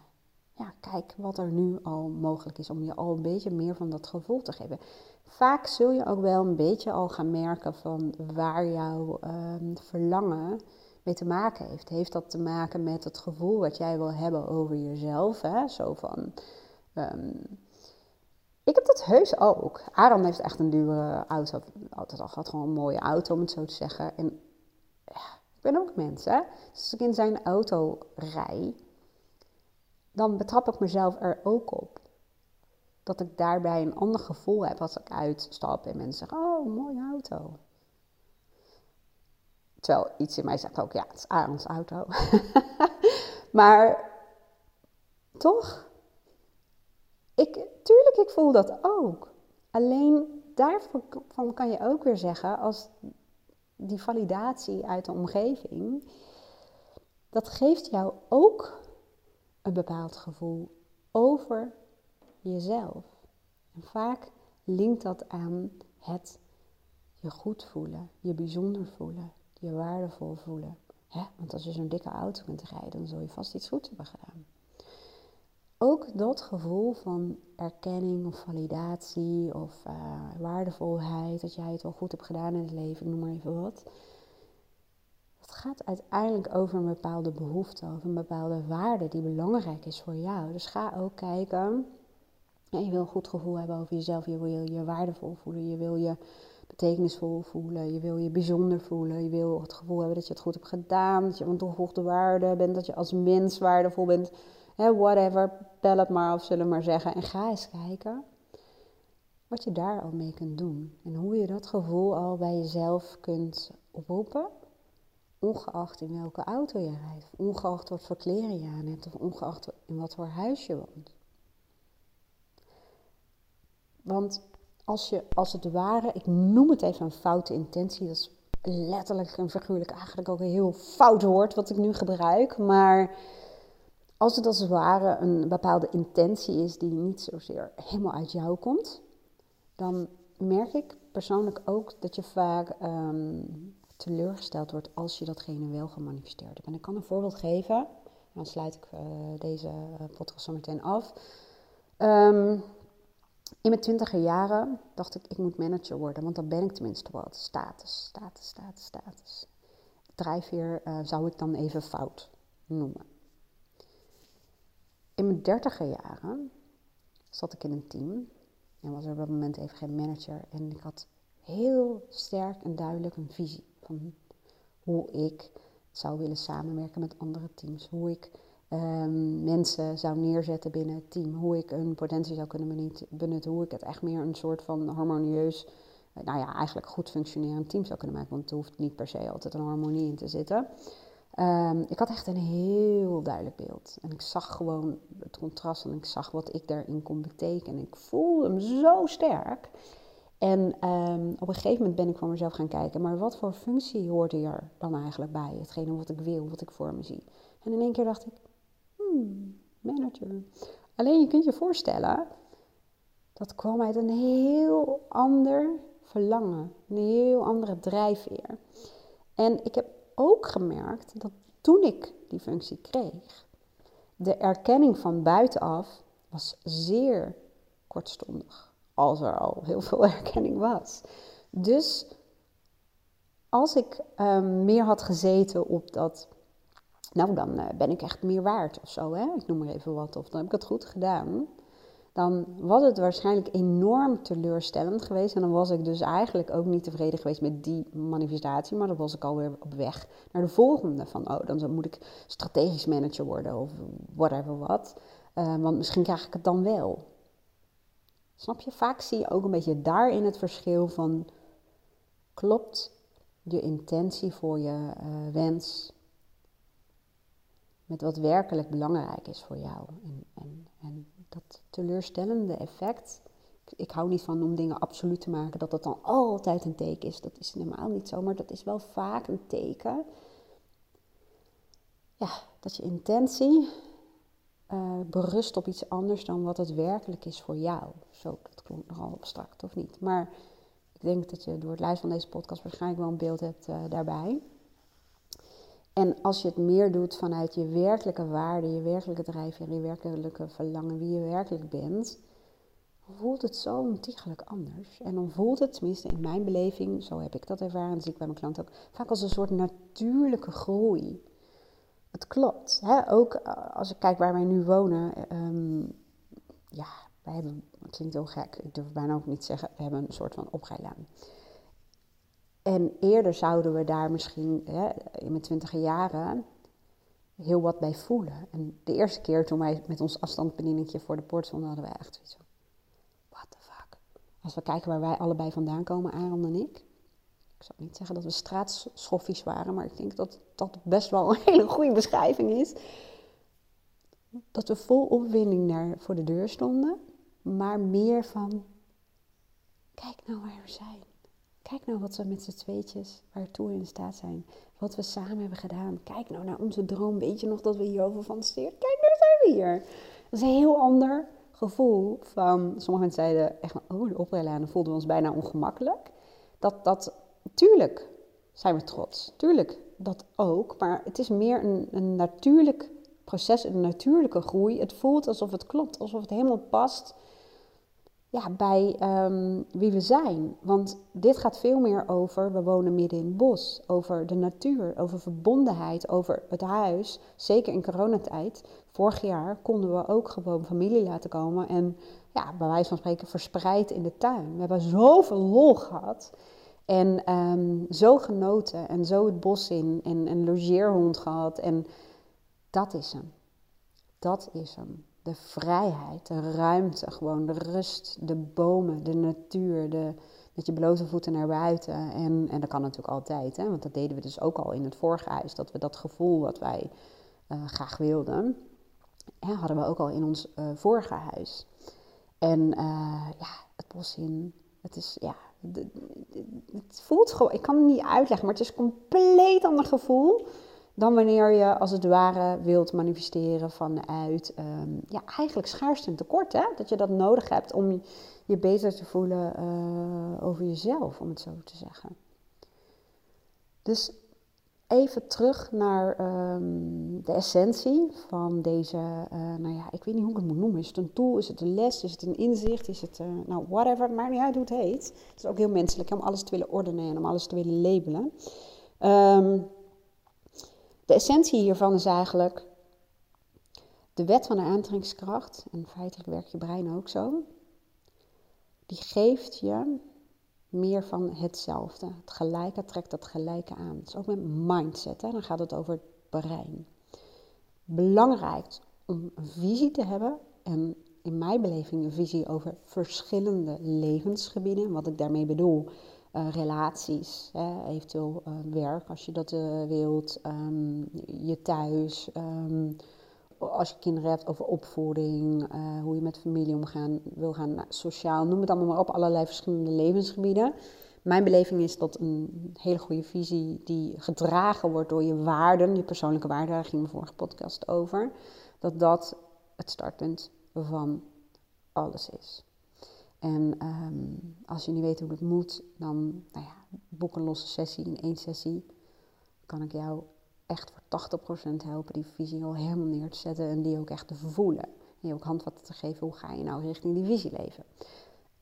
ja, kijk wat er nu al mogelijk is om je al een beetje meer van dat gevoel te geven. Vaak zul je ook wel een beetje al gaan merken van waar jouw ehm, verlangen te maken heeft. Heeft dat te maken met het gevoel wat jij wil hebben over jezelf? Hè? Zo van. Ehm, ik heb dat heus ook. Aaron heeft echt een dure auto. Altijd al gehad, gewoon een mooie auto om het zo te zeggen. En ja, ik ben ook mens, hè. Dus als ik in zijn auto rij, dan betrap ik mezelf er ook op. Dat ik daarbij een ander gevoel heb als ik uitstap en mensen zeggen: Oh, mooie auto. Terwijl iets in mij zegt ook: Ja, het is Arends auto. maar toch, ik, tuurlijk, ik voel dat ook. Alleen daarvan kan je ook weer zeggen, als die validatie uit de omgeving, dat geeft jou ook een bepaald gevoel over jezelf. En vaak linkt dat aan het je goed voelen, je bijzonder voelen, je waardevol voelen. Want als je zo'n dikke auto kunt rijden, dan zul je vast iets goeds hebben gedaan. Ook dat gevoel van erkenning of validatie of uh, waardevolheid, dat jij het wel goed hebt gedaan in het leven, ik noem maar even wat het gaat uiteindelijk over een bepaalde behoefte, over een bepaalde waarde die belangrijk is voor jou. Dus ga ook kijken. je wil een goed gevoel hebben over jezelf, je wil je waardevol voelen, je wil je betekenisvol voelen, je wil je bijzonder voelen, je wil het gevoel hebben dat je het goed hebt gedaan, dat je van toegevoegde waarde bent, dat je als mens waardevol bent, whatever, bel het maar of zullen maar zeggen. En ga eens kijken wat je daar al mee kunt doen. En hoe je dat gevoel al bij jezelf kunt oproepen. Ongeacht in welke auto je rijdt, ongeacht wat voor kleren je aan hebt, of ongeacht in wat voor huis je woont. Want als je als het ware, ik noem het even een foute intentie, dat is letterlijk en figuurlijk eigenlijk ook een heel fout woord wat ik nu gebruik, maar als het als het ware een bepaalde intentie is die niet zozeer helemaal uit jou komt, dan merk ik persoonlijk ook dat je vaak ehm, teleurgesteld wordt als je datgene wel gemanifesteerd hebt. En ik kan een voorbeeld geven, dan sluit ik uh, deze podcast zo meteen af. Um, in mijn twintiger jaren dacht ik, ik moet manager worden, want dan ben ik tenminste wat. Status, status, status, status. Drijfveer uh, zou ik dan even fout noemen. In mijn dertiger jaren zat ik in een team en was er op dat moment even geen manager. En ik had heel sterk en duidelijk een visie van hoe ik zou willen samenwerken met andere teams. Hoe ik um, mensen zou neerzetten binnen het team. Hoe ik hun potentie zou kunnen benutten. Hoe ik het echt meer een soort van harmonieus, eh, nou ja, eigenlijk goed functionerend team zou kunnen maken. Want er hoeft niet per se altijd een harmonie in te zitten. Um, ik had echt een heel duidelijk beeld. En ik zag gewoon het contrast en ik zag wat ik daarin kon betekenen. Ik voelde hem zo sterk. En um, op een gegeven moment ben ik voor mezelf gaan kijken, maar wat voor functie hoorde er dan eigenlijk bij? Hetgene wat ik wil, wat ik voor me zie. En in één keer dacht ik, hmm, manager. Alleen je kunt je voorstellen, dat kwam uit een heel ander verlangen, een heel andere drijfveer. En ik heb ook gemerkt dat toen ik die functie kreeg, de erkenning van buitenaf was zeer kortstondig, als er al heel veel erkenning was. Dus als ik um, meer had gezeten op dat nou dan eh, ben ik echt meer waard of zo, hè? ik noem maar even wat, of dan heb ik het goed gedaan, dan was het waarschijnlijk enorm teleurstellend geweest. En dan was ik dus eigenlijk ook niet tevreden geweest met die manifestatie, maar dan was ik alweer op weg naar de volgende. Van, oh, dan moet ik strategisch manager worden of whatever wat. Uh, want misschien krijg ik het dan wel. Snap je? Vaak zie je ook een beetje daarin het verschil van klopt je intentie voor je uh, wens met wat werkelijk belangrijk is voor jou. En, en, en dat teleurstellende effect, ik, hou niet van om dingen absoluut te maken, dat dat dan altijd een teken is. Dat is helemaal niet zo, maar dat is wel vaak een teken. Ja, dat je intentie uh, berust op iets anders dan wat het werkelijk is voor jou. Zo, dat klonk nogal abstract, of niet? Maar ik denk dat je door het luisteren van deze podcast waarschijnlijk wel een beeld hebt uh, daarbij. En als je het meer doet vanuit je werkelijke waarde, je werkelijke drijfveer, je werkelijke verlangen, wie je werkelijk bent, voelt het zo ontiegelijk anders. En dan voelt het, tenminste in mijn beleving, zo heb ik dat ervaren, dat zie ik bij mijn klant ook, vaak als een soort natuurlijke groei. Het klopt. Hè? Ook eh, als ik kijk waar wij nu wonen, um, ja, wij hebben, het klinkt heel gek, ik durf bijna ook niet zeggen, we hebben een soort van oprijlaan. En eerder zouden we daar misschien hè, in mijn twintige jaren heel wat bij voelen. En de eerste keer toen wij met ons afstandsbedieningje voor de poort stonden, hadden wij echt zoiets van, what fuck. Als we kijken waar wij allebei vandaan komen, Aaron en ik. Ik zou niet zeggen dat we straatschoffies waren, maar ik denk dat dat best wel een hele goede beschrijving is. Dat we vol opwinding naar voor de deur stonden, maar meer van, kijk nou waar we zijn. Kijk nou wat we met z'n tweetjes waartoe in staat zijn. Wat we samen hebben gedaan. Kijk nou naar onze droom. Weet je nog dat we hierover fantaseren? Kijk, nu zijn we hier. Dat is een heel ander gevoel van... Sommige mensen zeiden echt, oh, de oprijlaan voelden we ons bijna ongemakkelijk. Dat, dat, tuurlijk zijn we trots. Tuurlijk, dat ook. Maar het is meer een, een natuurlijk proces, een natuurlijke groei. Het voelt alsof het klopt, alsof het helemaal past ja, bij um, wie we zijn. Want dit gaat veel meer over, we wonen midden in het bos, over de natuur, over verbondenheid, over het huis. Zeker in coronatijd. Vorig jaar konden we ook gewoon familie laten komen en ja, bij wijze van spreken verspreid in de tuin. We hebben zoveel lol gehad. En um, zo genoten en zo het bos in en een logeerhond gehad. En dat is hem. Dat is hem de vrijheid, de ruimte, gewoon de rust, de bomen, de natuur, de, met je blote voeten naar buiten. En, en dat kan natuurlijk altijd, hè, want dat deden we dus ook al in het vorige huis, dat we dat gevoel wat wij uh, graag wilden, hadden we ook al in ons uh, vorige huis. En uh, ja, het bos in, het is, ja, het voelt gewoon, ik kan het niet uitleggen, maar het is compleet ander gevoel dan wanneer je als het ware wilt manifesteren vanuit um, ja, eigenlijk schaarste en tekort. Hè? Dat je dat nodig hebt om je beter te voelen uh, over jezelf, om het zo te zeggen. Dus even terug naar um, de essentie van deze, uh, nou ja, ik weet niet hoe ik het moet noemen. Is het een tool, is het een les, is het een inzicht, is het, uh, nou whatever, maar niet uit hoe het heet. Het is ook heel menselijk om alles te willen ordenen en om alles te willen labelen. Um, de essentie hiervan is eigenlijk de wet van de aantrekkingskracht, en feitelijk werkt je brein ook zo, die geeft je meer van hetzelfde. Het gelijke trekt het gelijke aan. Het is ook met mindset, hè? dan gaat het over het brein. Belangrijk om een visie te hebben en in mijn beleving een visie over verschillende levensgebieden. Wat ik daarmee bedoel, relaties, hè, eventueel uh, werk als je dat uh, wilt, um, je thuis, um, als je kinderen hebt over opvoeding, hoe je met familie omgaan wil gaan, nou, sociaal, noem het allemaal maar op, allerlei verschillende levensgebieden. Mijn beleving is dat een hele goede visie die gedragen wordt door je waarden, je persoonlijke waarden, daar ging mijn vorige podcast over, dat dat het startpunt van alles is. En um, als je niet weet hoe het moet, dan nou ja, boek een losse sessie. In één sessie kan ik jou echt voor 80% helpen die visie al helemaal neer te zetten en die ook echt te voelen. En je ook handvatten te geven, hoe ga je nou richting die visie leven.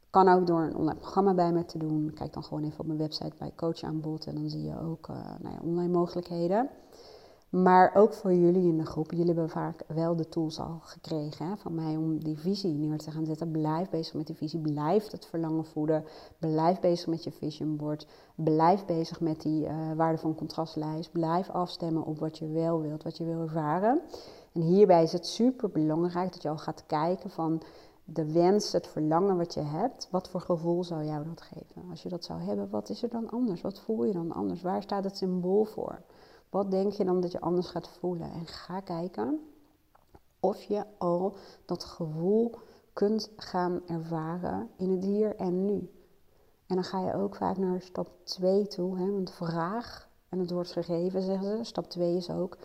Kan ook door een online programma bij me te doen. Kijk dan gewoon even op mijn website bij Coach aanbod en dan zie je ook uh, nou ja, online mogelijkheden. Maar ook voor jullie in de groep. Jullie hebben vaak wel de tools al gekregen hè, van mij om die visie neer te gaan zetten. Blijf bezig met die visie. Blijf het verlangen voeden. Blijf bezig met je vision board. Blijf bezig met die uh, waarde van contrastlijst. Blijf afstemmen op wat je wel wilt, wat je wil ervaren. En hierbij is het super belangrijk dat je al gaat kijken van de wens, het verlangen wat je hebt, wat voor gevoel zou jou dat geven? Als je dat zou hebben, wat is er dan anders? Wat voel je dan anders? Waar staat het symbool voor? Wat denk je dan dat je anders gaat voelen? En ga kijken of je al dat gevoel kunt gaan ervaren in het hier en nu. En dan ga je ook vaak naar stap 2 toe, hè, want vraag en het wordt gegeven, zeggen ze. Stap 2 is ook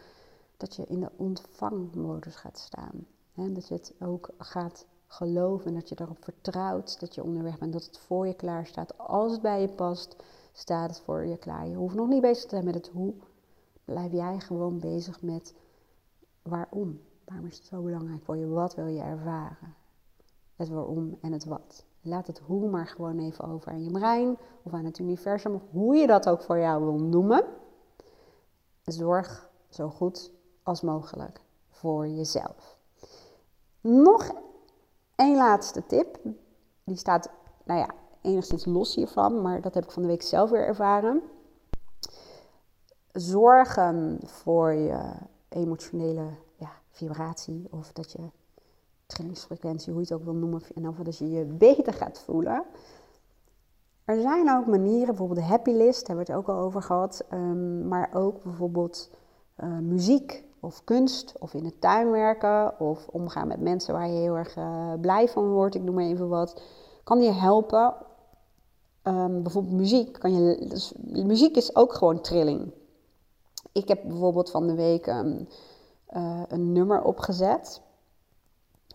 dat je in de ontvangmodus gaat staan. Hè, dat je het ook gaat geloven en dat je erop vertrouwt dat je onderweg bent, dat het voor je klaar staat. Als het bij je past, staat het voor je klaar. Je hoeft nog niet bezig te zijn met het hoe, blijf jij gewoon bezig met waarom. Waarom is het zo belangrijk voor je? Wat wil je ervaren? Het waarom en het wat. Laat het hoe maar gewoon even over aan je brein of aan het universum, hoe je dat ook voor jou wil noemen. Zorg zo goed als mogelijk voor jezelf. Nog één laatste tip. Die staat, nou ja, enigszins los hiervan, maar dat heb ik van de week zelf weer ervaren zorgen voor je emotionele ja, vibratie of dat je trillingsfrequentie, hoe je het ook wil noemen, en of dat je je beter gaat voelen. Er zijn ook manieren, bijvoorbeeld de happy list, hebben we het ook al over gehad, um, maar ook bijvoorbeeld uh, muziek of kunst of in de tuin werken of omgaan met mensen waar je heel erg uh, blij van wordt, ik noem maar even wat, kan je helpen. Um, bijvoorbeeld muziek, kan je, dus, muziek is ook gewoon trilling. Ik heb bijvoorbeeld van de week um, uh, een nummer opgezet.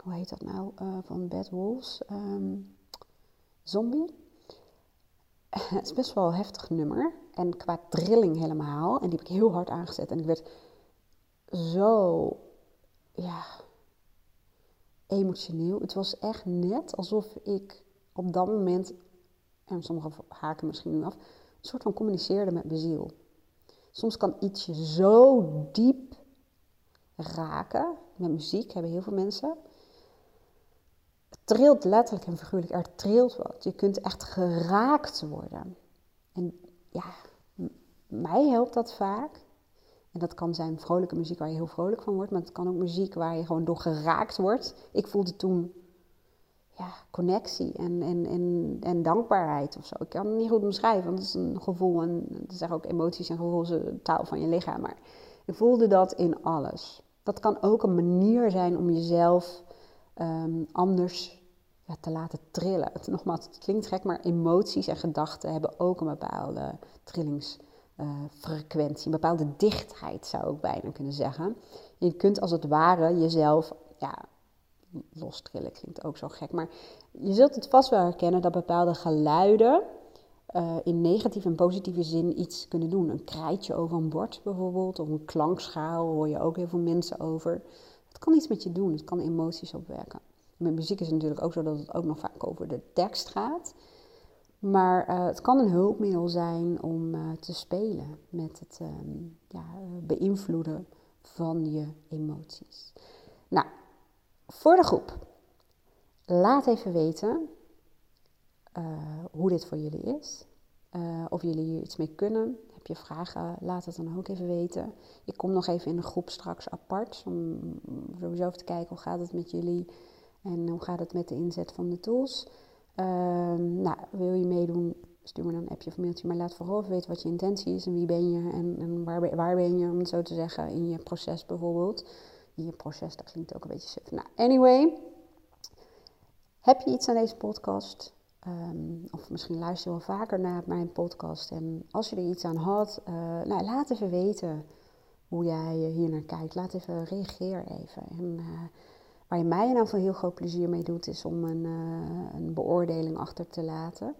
Hoe heet dat nou? Uh, van Bad Wolves. Um, zombie. Het is best wel een heftig nummer. En qua trilling helemaal. En die heb ik heel hard aangezet. En ik werd zo, ja, emotioneel. Het was echt net alsof ik op dat moment, en sommige haken misschien nu af, een soort van communiceerde met mijn ziel. Soms kan iets je zo diep raken. Met muziek hebben heel veel mensen. Het trilt letterlijk en figuurlijk. Er trilt wat. Je kunt echt geraakt worden. En ja, mij helpt dat vaak. En dat kan zijn vrolijke muziek waar je heel vrolijk van wordt. Maar het kan ook muziek waar je gewoon door geraakt wordt. Ik voelde toen ja, connectie en, en, en, en dankbaarheid of zo. Ik kan het niet goed omschrijven, want het is een gevoel en het is ook emoties en gevoel, de taal van je lichaam. Maar ik voelde dat in alles. Dat kan ook een manier zijn om jezelf um, anders ja, te laten trillen. Het, nogmaals, het klinkt gek, maar emoties en gedachten hebben ook een bepaalde trillings frequentie, een bepaalde dichtheid zou ik bijna kunnen zeggen. Je kunt als het ware jezelf, ja, lostrillen klinkt ook zo gek, maar je zult het vast wel herkennen dat bepaalde geluiden uh, in negatieve en positieve zin iets kunnen doen. Een krijtje over een bord bijvoorbeeld, of een klankschaal hoor je ook heel veel mensen over. Het kan iets met je doen, het kan emoties opwerken. Met muziek is het natuurlijk ook zo dat het ook nog vaak over de tekst gaat. Maar uh, het kan een hulpmiddel zijn om uh, te spelen met het um, ja, beïnvloeden van je emoties. Nou, voor de groep. Laat even weten uh, hoe dit voor jullie is. Uh, of jullie hier iets mee kunnen. Heb je vragen, laat het dan ook even weten. Ik kom nog even in de groep straks apart. Om sowieso te kijken hoe gaat het met jullie. En hoe gaat het met de inzet van de tools. Uh, nou, wil je meedoen, stuur me dan een appje of mailtje. Maar laat vooral even weten wat je intentie is. En wie ben je en, en waar, waar, ben je, om het zo te zeggen, in je proces bijvoorbeeld. In je proces, dat klinkt ook een beetje suf. Nou, anyway. Heb je iets aan deze podcast? Um, of misschien luister je wel vaker naar mijn podcast. En als je er iets aan had, uh, nou, laat even weten hoe jij hier naar kijkt. Laat even, reageer even. En uh, waar je mij in ieder heel groot plezier mee doet, is om een, uh, een beoordeling achter te laten.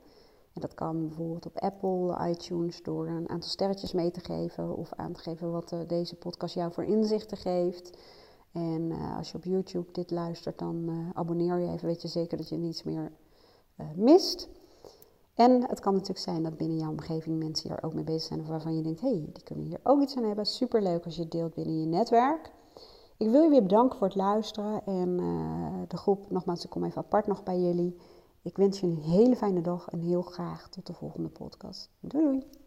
En dat kan bijvoorbeeld op Apple, iTunes, door een aantal sterretjes mee te geven. Of aan te geven wat deze podcast jou voor inzichten geeft. En als je op YouTube dit luistert, dan abonneer je even. Weet je zeker dat je niets meer uh, mist. En het kan natuurlijk zijn dat binnen jouw omgeving mensen hier ook mee bezig zijn. Of waarvan je denkt, hé, hey, die kunnen hier ook iets aan hebben. Super leuk als je deelt binnen je netwerk. Ik wil je weer bedanken voor het luisteren. En de groep, nogmaals, ik kom even apart nog bij jullie. Ik wens je een hele fijne dag en heel graag tot de volgende podcast. Doei doei!